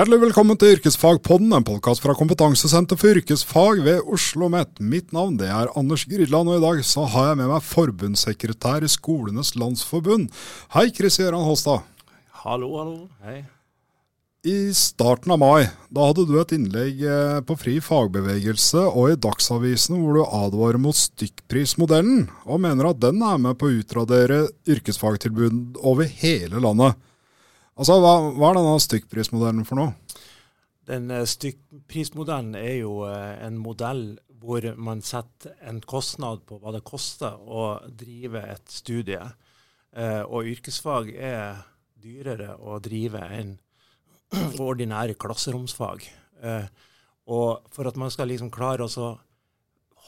Hjertelig velkommen til Yrkesfagpodden, en podkast fra Kompetansesenter for yrkesfag ved Oslo OsloMet. Mitt navn det er Anders Grydland, og i dag så har jeg med meg forbundssekretær i Skolenes landsforbund. Hei, Chris Gøran Holstad. Hallo, hallo. Hei. I starten av mai da hadde du et innlegg eh, på Fri fagbevegelse og i Dagsavisen hvor du advarer mot stykkprismodellen, og mener at den er med på å utradere yrkesfagtilbud over hele landet. Altså, hva, hva, er denne stykkprismodellen for noe? Den uh, Stykkprismodellen er jo uh, en modell hvor man setter en kostnad på hva det koster å drive et studie. Uh, og yrkesfag er dyrere å drive enn ordinære klasseromsfag. og for at man skal liksom klare å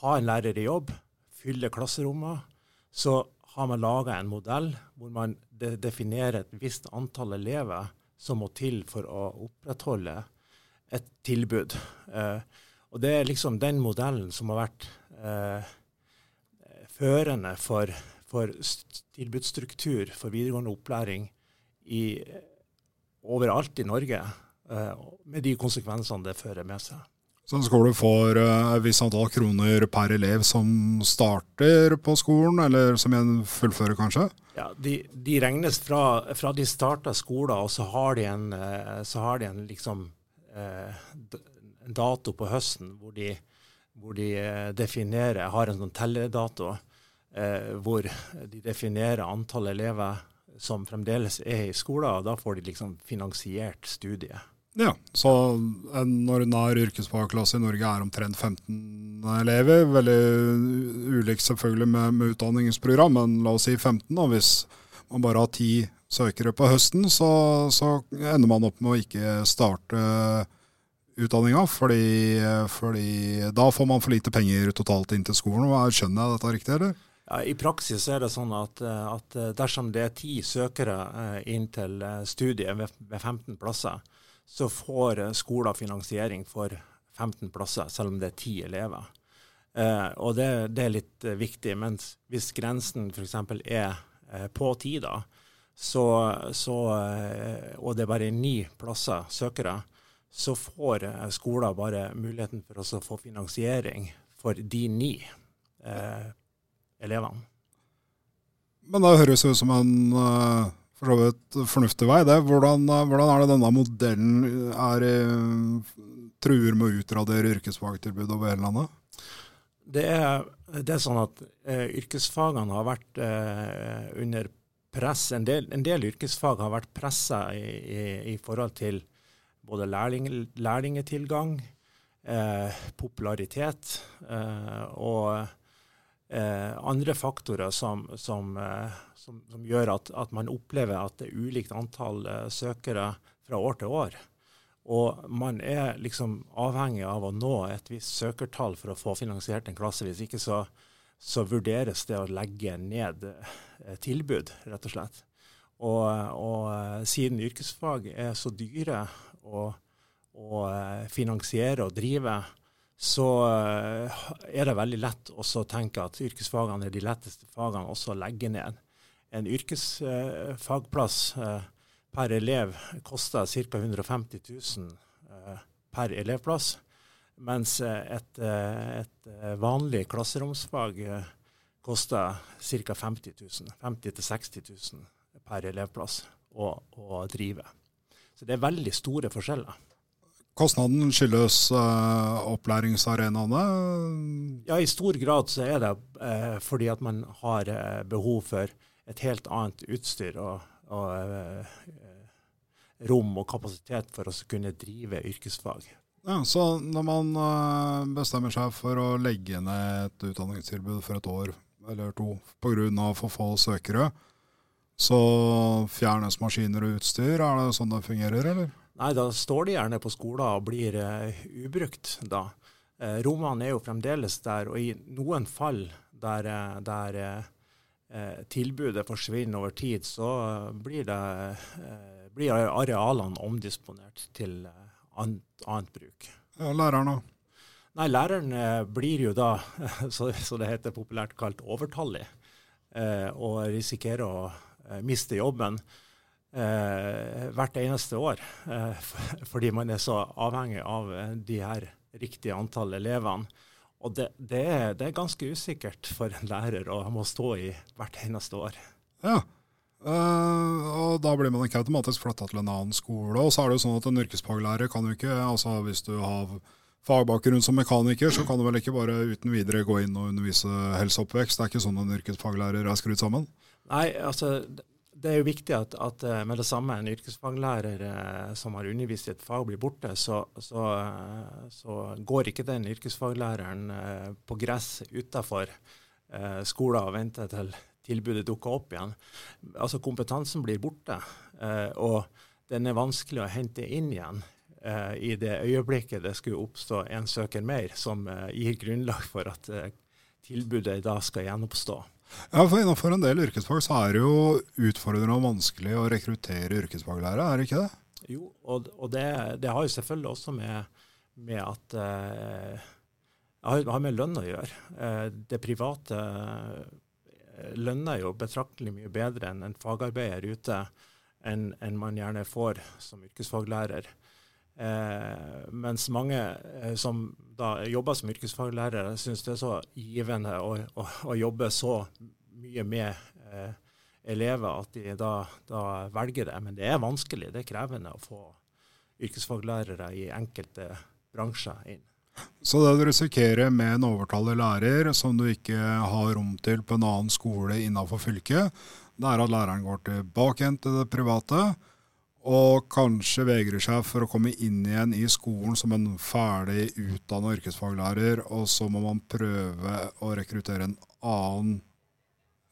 ha en lærer i jobb, fylle klasserommet, så har man laga en modell hvor man de definerer et visst antall elever som må til for å opprettholde et tilbud. Eh, og Det er liksom den modellen som har vært eh, førende for, for tilbudsstruktur for videregående opplæring i, overalt i Norge, eh, med de konsekvensene det fører med seg. Så en skole får uh, et visst antall kroner per elev som starter på skolen, eller som igjen fullfører, kanskje? Ja, De, de regnes fra, fra, de starter skolen, og så har de en, uh, har de en liksom, uh, en dato på høsten hvor de, hvor de definerer, har en sånn telledato hvor de definerer antall elever som fremdeles er i skolen, og da får de liksom finansiert studiet. Ja, så en ordinær yrkesfagklasse i Norge er omtrent 15 elever. Veldig ulikt selvfølgelig med, med, utdanningsprogram, men la oss si 15. Og hvis man bare har ti søkere på høsten, så, så, ender man opp med å ikke starte utdanninga, fordi, fordi, da får man for lite penger totalt inn til skolen. Skjønner jeg dette riktig, eller? I praksis er det sånn at, at dersom det er ti søkere eh, inn til eh, studiet ved 15 plasser, så får eh, skoler finansiering for 15 plasser, selv om det er 10 elever. Eh, og det, det, er litt eh, viktig. Mens hvis grensen f.eks. er eh, på 10, da, så, så, eh, og det er bare ni plasser søkere, så får eh, skoler bare muligheten for å få finansiering for de ni elevene. Men det høres ut som en for så vidt fornuftig vei, det. Hvordan, hvordan, er det denne modellen er, eh, truer med å utradere yrkesfagtilbudet over hele landet? Det er, det er sånn at eh, yrkesfagene har vært eh, under press. En del, en del, yrkesfag har vært pressa i, i, i, forhold til både lærling, lærlingetilgang, eh, popularitet eh, og eh, andre faktorer som, som, eh, som, som gjør at, at, man opplever at det er ulikt antall eh, søkere fra år til år. Og man er liksom avhengig av å nå et visst søkertall for å få finansiert en klasse. Hvis ikke så, så vurderes det å legge ned eh, tilbud, rett og slett. Og, og eh, siden yrkesfag er så dyre å, finansiere og drive, så eh, er det veldig lett å tenke at yrkesfagene er de letteste fagene også å legge ned. En yrkesfagplass eh, per elev koster ca. 150 000 per elevplass, mens et, et vanlig klasseromsfag koster ca. 50 000. 50 000-60 000 per elevplass å, å drive. Så det er veldig store forskjeller. Kostnaden skyldes uh, opplæringsarenaene? Ja, i stor grad så er det uh, fordi at man har uh, behov for et helt annet utstyr og, og rom og kapasitet for å kunne drive yrkesfag. Ja, Så når man bestemmer seg for å legge ned et utdanningstilbud for et år eller to pga. for få søkere, så fjernes maskiner og utstyr? Er det sånn det fungerer, eller? Nei, da står de gjerne på skolen og blir uh, ubrukt da. Uh, rommene er jo fremdeles der, og i noen fall der, uh, der tilbudet forsvinner over tid, så blir, det, blir arealene omdisponert til annet, annet bruk. Ja, Læreren da? Nei, Læreren blir jo da, så, så det heter populært kalt, overtallig, og risikerer å miste jobben. Eh, hvert eneste år. Eh, fordi man er så avhengig av eh, de her riktige antall elevene. Og det, det, er, det, er, ganske usikkert for en lærer å må stå i hvert eneste år. Ja, Uh, og Da blir man ikke automatisk flytta til en annen skole. Og så er det jo sånn at En yrkesfaglærer kan jo ikke, altså hvis du har fagbakgrunn som mekaniker, så kan du vel ikke bare uten videre gå inn og undervise helseoppvekst. Det er ikke sånn en yrkesfaglærer er skrudd sammen? Nei, altså det er jo viktig at, at eh, med det samme en yrkesfaglærer eh, som har undervist i et fag, blir borte, så, så, eh, så går ikke den yrkesfaglæreren på gress utafor skolen og venter til tilbudet dukker opp igjen. Altså Kompetansen blir borte, og den er vanskelig å hente inn igjen i det øyeblikket det skulle oppstå en søker mer, som gir grunnlag for at tilbudet da skal gjenoppstå. Ja, for Innenfor en del yrkesfag så er det jo utfordrende og vanskelig å rekruttere yrkesfaglærere, er det ikke det? Jo, og, og det, det, har jo selvfølgelig også med, med at eh, har med lønn å gjøre. Eh, det private lønner jo betraktelig mye bedre enn en fagarbeider ute enn en man gjerne får som yrkesfaglærer. Eh, mens mange eh, som da jobber som yrkesfaglærere, syns det er så givende å, å, å jobbe så mye med eh, elever at de da, da, velger det. Men det er vanskelig, det er krevende å få yrkesfaglærere i enkelte bransjer inn. Så det du risikerer med en overtallig lærer som du ikke har rom til på en annen skole innenfor fylket, det er at læreren går tilbake igjen til det private og kanskje vegrer seg for å komme inn igjen i skolen som en ferdig utdanna yrkesfaglærer, og så må man prøve å rekruttere en annen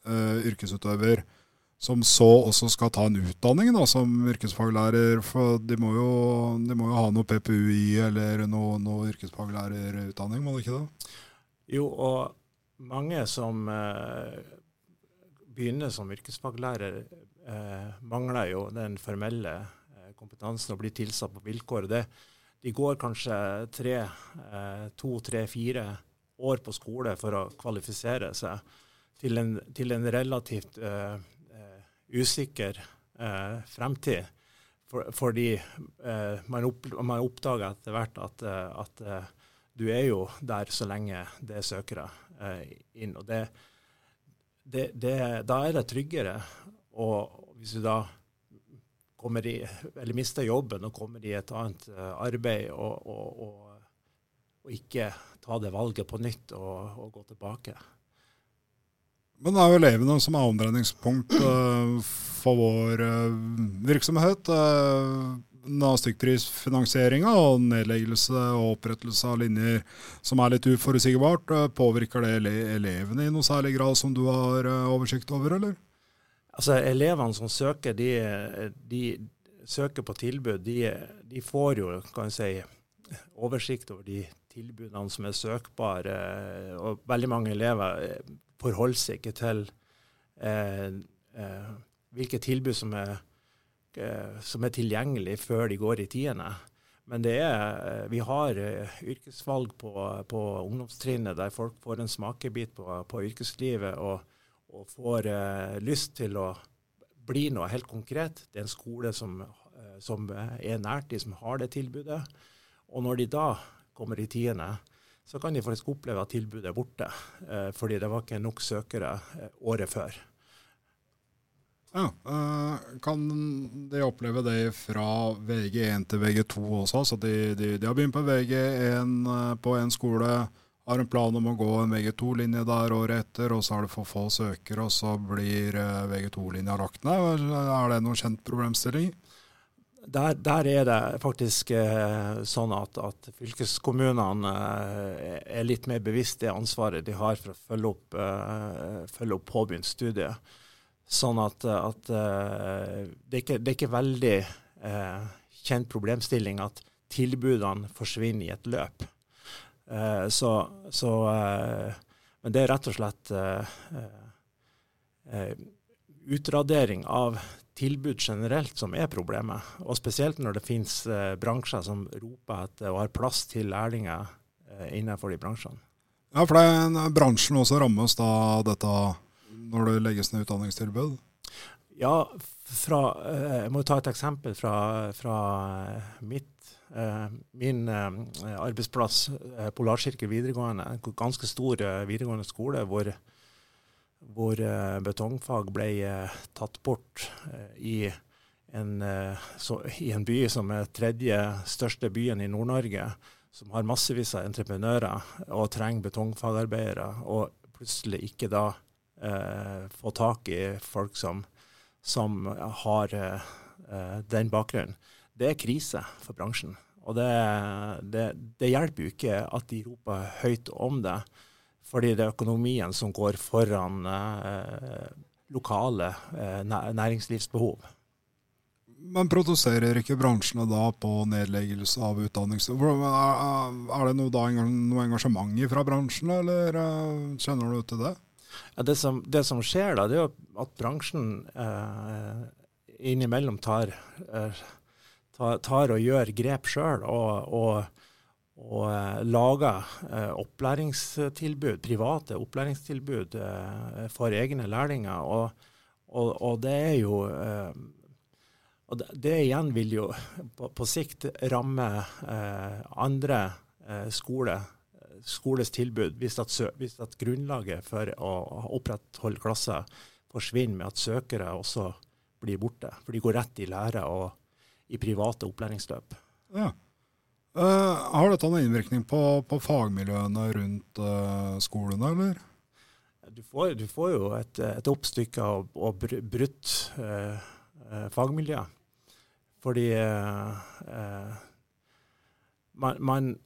uh, yrkesutøver som så også skal ta en utdanning da, som yrkesfaglærer. For de må jo, de må jo ha noe PPUI eller noe, noe yrkesfaglærerutdanning, må de ikke det? Jo, og mange som uh, begynner som yrkesfaglærer, mangler jo den formelle eh, kompetansen og blir tilsatt på vilkår. Det, de går kanskje tre, eh, to, tre, fire år på skole for å kvalifisere seg til en, til en relativt eh, usikker eh, fremtid. For, fordi eh, man, opp, man, oppdager etter hvert at, eh, at eh, du er jo der så lenge det er søkere eh, inn. Og det, det, det, da er det tryggere. Og hvis du da kommer i, eller mister jobben og kommer i et annet uh, arbeid og, og, og, og, ikke ta det valget på nytt og, og gå tilbake. Men det er jo elevene som er omdreiningspunkt uh, for vår uh, virksomhet. Uh, stykkprisfinansieringa og nedleggelse og opprettelse av linjer som er litt uforutsigbart, påvirker det elevene i noe særlig grad som du har oversikt over, eller? Altså, Elevene som søker, de, de søker på tilbud. De, de, får jo kan si, oversikt over de tilbudene som er søkbare. og Veldig mange elever forholder seg ikke til eh, eh, hvilke tilbud som er, eh, som er tilgjengelig før de går i tiende. Men er, eh, vi har uh, yrkesvalg på, på, ungdomstrinnet der folk får en smakebit på, på yrkeslivet og, og får eh, lyst til å bli noe helt konkret. Det er en skole som, uh, som er nært de som har det tilbudet. Og når de da kommer i tiende, så kan de faktisk oppleve at tilbudet er borte, eh, fordi det var ikke nok søkere eh, året før. Ja, eh, Kan de oppleve det fra VG1 til VG2 også? Så de, de, de har begynt på VG1 eh, på en skole, har en plan om å gå en VG2-linje der året etter, og så er det for få søkere, og så blir eh, VG2-linja lagt ned. Er det noen kjent problemstilling? der, der, er det faktisk eh, sånn at, at fylkeskommunene eh, er litt mer bevisst det ansvaret de har for å følge opp, eh, følge opp påbegynt studie. Sånn at, at eh, det, er ikke, det, er ikke, veldig eh, kjent problemstilling at tilbudene forsvinner i et løp. Eh, så, så Men det er rett og slett utradering av tilbud generelt som er problemet. Og spesielt når det finnes eh, bransjer som roper etter og har plass til lærlinger eh, innenfor de bransjene. Ja, for det, bransjen også rammes da dette når det legges ned utdanningstilbud? Ja, fra, jeg må ta et eksempel fra, fra mitt min arbeidsplass, Polarsirkel videregående, en ganske stor videregående skole hvor, hvor betongfag ble tatt bort i en, så, i en by som er tredje største byen i Nord-Norge som har massevis av entreprenører og trenger betongfagarbeidere, og plutselig ikke da eh, få tak i folk som, som har eh, den bakgrunnen. Det er krise for bransjen. Og det, det, det, hjelper jo ikke at de roper høyt om det, fordi det er økonomien som går foran eh, lokale eh, næringslivsbehov. Men protesterer ikke bransjene da på nedleggelse av utdannings... Er det noe, da, noe engasjement fra bransjen, eller uh, kjenner du til det? Ja, det, som, det, som, skjer da, det er jo at bransjen eh, innimellom tar, eh, tar, og gjør grep sjøl, og, og, og eh, lager eh, opplæringstilbud, private opplæringstilbud eh, for egne lærlinger. Og, og det er jo og det, igjen vil jo på, på sikt ramme andre skole, skoles tilbud, hvis at, hvis at, grunnlaget for å opprettholde klasser forsvinner med at søkere også blir borte. For de går rett i lære og i private opplæringsløp. Ja. Uh, har dette noen innvirkning på, på fagmiljøene rundt uh, skolene, eller? Du får, du får jo et, et oppstykke og, og brutt uh, fagmiljø. Fordi eh, eh, man, man,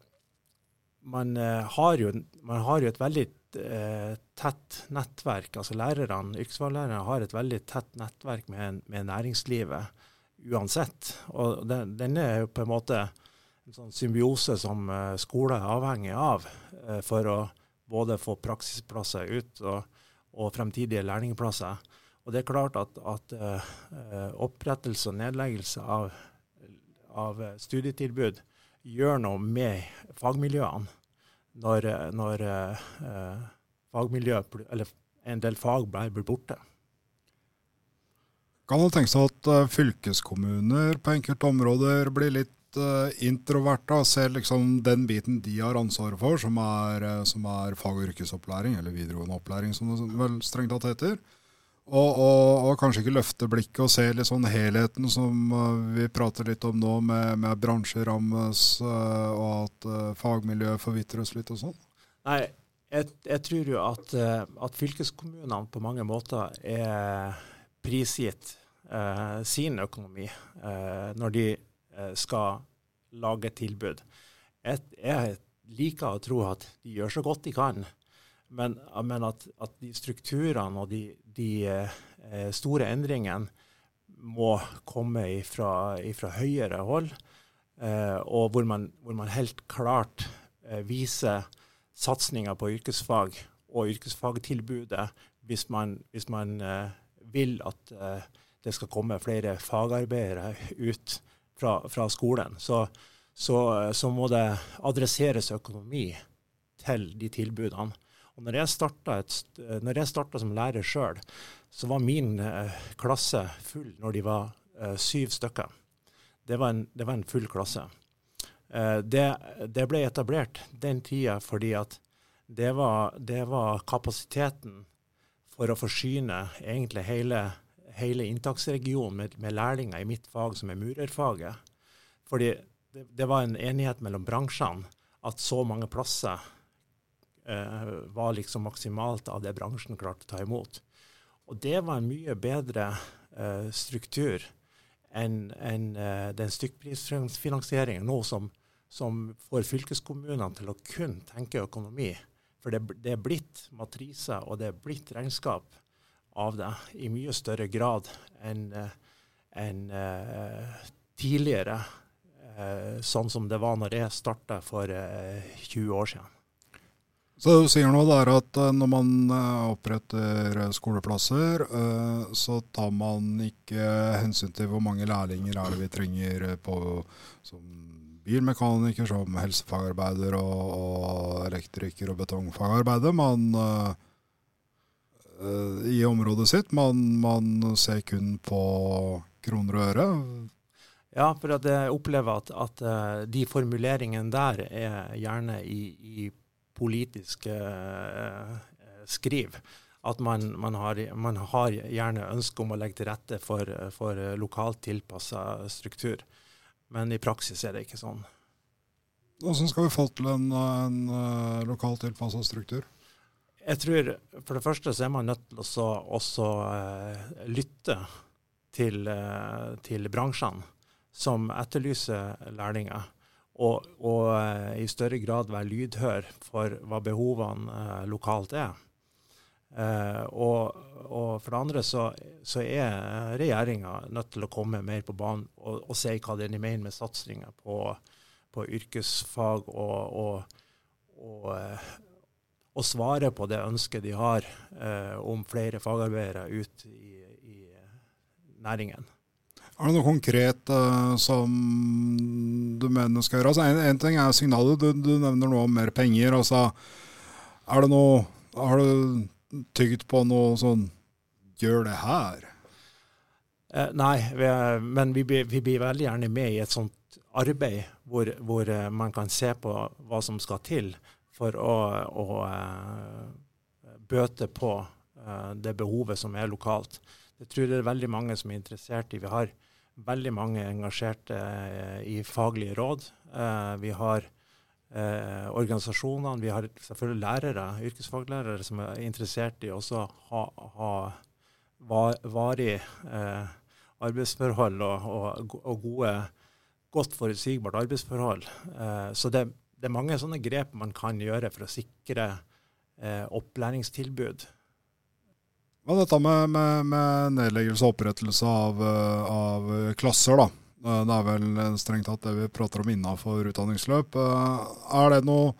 man, eh, har jo, man, har jo, et veldig eh, tett nettverk. altså Lærerne, yrkesfaglærerne har et veldig tett nettverk med, med næringslivet uansett. Og den, den, er jo på en måte en sånn symbiose som uh, skole er avhengig av uh, for å både få praksisplasser ut og, og fremtidige lærlingplasser. Og det er klart at, at uh, opprettelse og nedleggelse av, av, studietilbud gjør noe med fagmiljøene når, når fagmiljø, eller en del fag blir borte. Kan man tenke seg at uh, fylkeskommuner på enkelte områder blir litt uh, introverte og ser liksom den biten de har ansvaret for, som er, som er fag- og yrkesopplæring, eller videregående opplæring, som det vel strengt tatt heter, og, og, og, kanskje ikke løfte blikket og se litt sånn helheten som vi prater litt om nå, med, med bransjer rammes, og at fagmiljøet forvitres litt og sånn? Nei, jeg, jeg, tror jo at, at, fylkeskommunene på mange måter er prisgitt sin økonomi når de skal lage tilbud. Jeg, liker å tro at de gjør så godt de kan. Men, men at, at, de strukturene og de, de eh, store endringene må komme fra høyere hold, eh, og hvor man, hvor man, helt klart eh, viser satsinga på yrkesfag og yrkesfagtilbudet hvis man, hvis man eh, vil at eh, det skal komme flere fagarbeidere ut fra, fra skolen. Så, så, så må det adresseres økonomi til de tilbudene. Og når jeg starta, som lærer sjøl, så var min eh, klasse full når de var eh, syv stykker. Det var, en, det var en, full klasse. Eh, det, det, ble etablert den tida fordi at det var, det var kapasiteten for å forsyne egentlig hele, hele inntaksregionen med, med, lærlinger i mitt fag, som er murerfaget. Fordi det, det var en enighet mellom bransjene at så mange plasser eh, var liksom maksimalt av det bransjen klarte å ta imot. Og det var en mye bedre eh, struktur enn en, eh, den stykkprisfinansieringen nå som, som, får fylkeskommunene til å kun tenke økonomi. For det, det, er blitt matriser og det er blitt regnskap av det i mye større grad enn en, eh, tidligere, eh, sånn som det var når jeg starta for 20 eh, år siden. Så du sier nå der at eh, når man eh, oppretter eh, skoleplasser, så tar man ikke hensyn til hvor mange lærlinger er det vi trenger på, som bilmekaniker, som helsefagarbeider og, og elektriker og betongfagarbeider. Man eh, i området sitt. Man, man, ser kun på kroner og øre. Ja, for jeg opplever at, at uh, de formuleringene der er gjerne i, i politiske uh, skriv. At man, man, har, man, har, gjerne ønske om å legge til rette for, for lokalt tilpassa struktur. Men i praksis er det ikke sånn. Hvordan skal vi få til en, en lokalt tilpassa struktur? Jeg tror For det første så er man nødt til å også uh, lytte til, uh, til, bransjene som etterlyser lærlinger. Og, og i større grad være lydhør for hva behovene lokalt er. Og, og, for det andre så, så er regjeringa nødt til å komme mer på banen og, og si hva de mener med satsinga på, på yrkesfag og, og, eh, svare på det ønsket de har eh, om flere fagarbeidere ut i, i næringen. Er det noe konkret uh, som du mener skal gjøres? En, en ting er signalet. Du, du, nevner noe om mer penger. Altså, er det noe Har du tygd på noe sånn Gjør det her? Eh, nei, vi er, men vi, vi, blir veldig gjerne med i et sånt arbeid hvor, hvor, eh, man kan se på hva som skal til for å, å uh, bøte på uh, det behovet som er lokalt. Det tror jeg det er veldig mange som er interessert i. Vi har veldig mange engasjerte uh, i faglige råd. vi har organisasjonene, vi har selvfølgelig lærere, yrkesfaglærere som er interessert i også ha, ha var, varig arbeidsforhold og, og, og gode godt forutsigbart arbeidsforhold. Eh, så det, det, er mange sånne grep man kan gjøre for å sikre eh, opplæringstilbud. Er dette med, med, med, nedleggelse og opprettelse av, eh, av, klasser, da? Det er vel strengt tatt det vi prater om innenfor utdanningsløp. Er det noe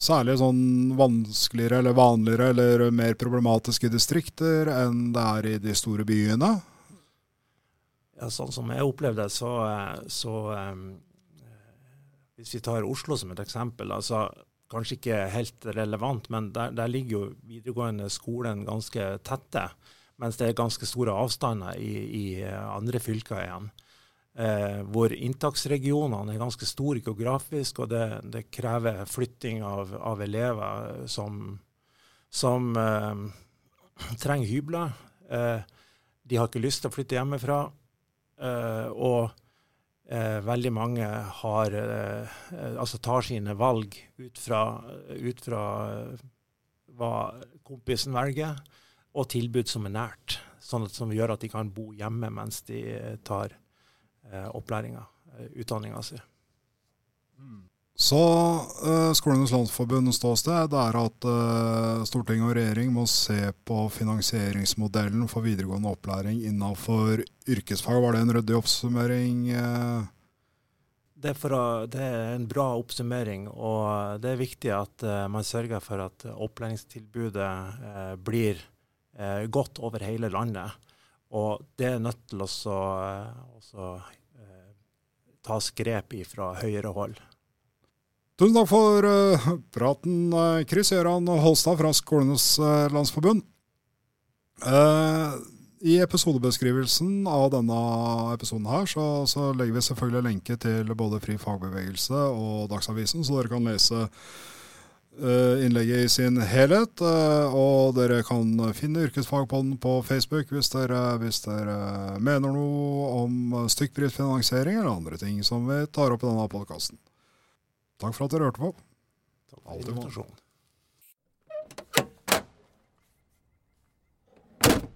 særlig sånn vanskeligere eller vanligere eller mer problematisk i distrikter enn det er i de store byene? Ja, sånn som jeg opplevde det, så, så Hvis vi tar Oslo som et eksempel. altså Kanskje ikke helt relevant, men der, der ligger jo videregående skolen ganske tette. Mens det er ganske store avstander i, i andre fylker igjen. Eh, hvor inntaksregionene er ganske store geografisk, og det, det krever flytting av, av elever som, som eh, trenger hybler. Eh, de har ikke lyst til å flytte hjemmefra. Uh, og uh, veldig mange har, eh, altså tar sine valg ut fra, ut fra hva kompisen velger, og tilbud som er nært. Sånn at, som gjør at de kan bo hjemme mens de tar opplæringa, utdanninga si. Mm. Så uh, Skolenes Landsforbunds ståsted er at uh, storting og regjering må se på finansieringsmodellen for videregående opplæring innenfor yrkesfag. Var det en ryddig oppsummering? Uh? Det, å, det, er en bra oppsummering, og det er viktig at man sørger for at opplæringstilbudet blir godt over hele landet. Og det er nødt til å tas grep i fra høyere hold. Tusen takk for uh, praten, uh, Chris Gøran Holstad fra Skolenes uh, landsforbund. I episodebeskrivelsen av denne episoden her, så, så, legger vi selvfølgelig lenke til både Fri fagbevegelse og Dagsavisen, så dere kan lese innlegget i sin helhet. Og dere kan finne Yrkesfagpodden på Facebook hvis dere, hvis dere mener noe om stykkprisfinansiering eller andre ting som vi tar opp i denne podkasten. Takk for at dere hørte på. Takk for invitasjonen.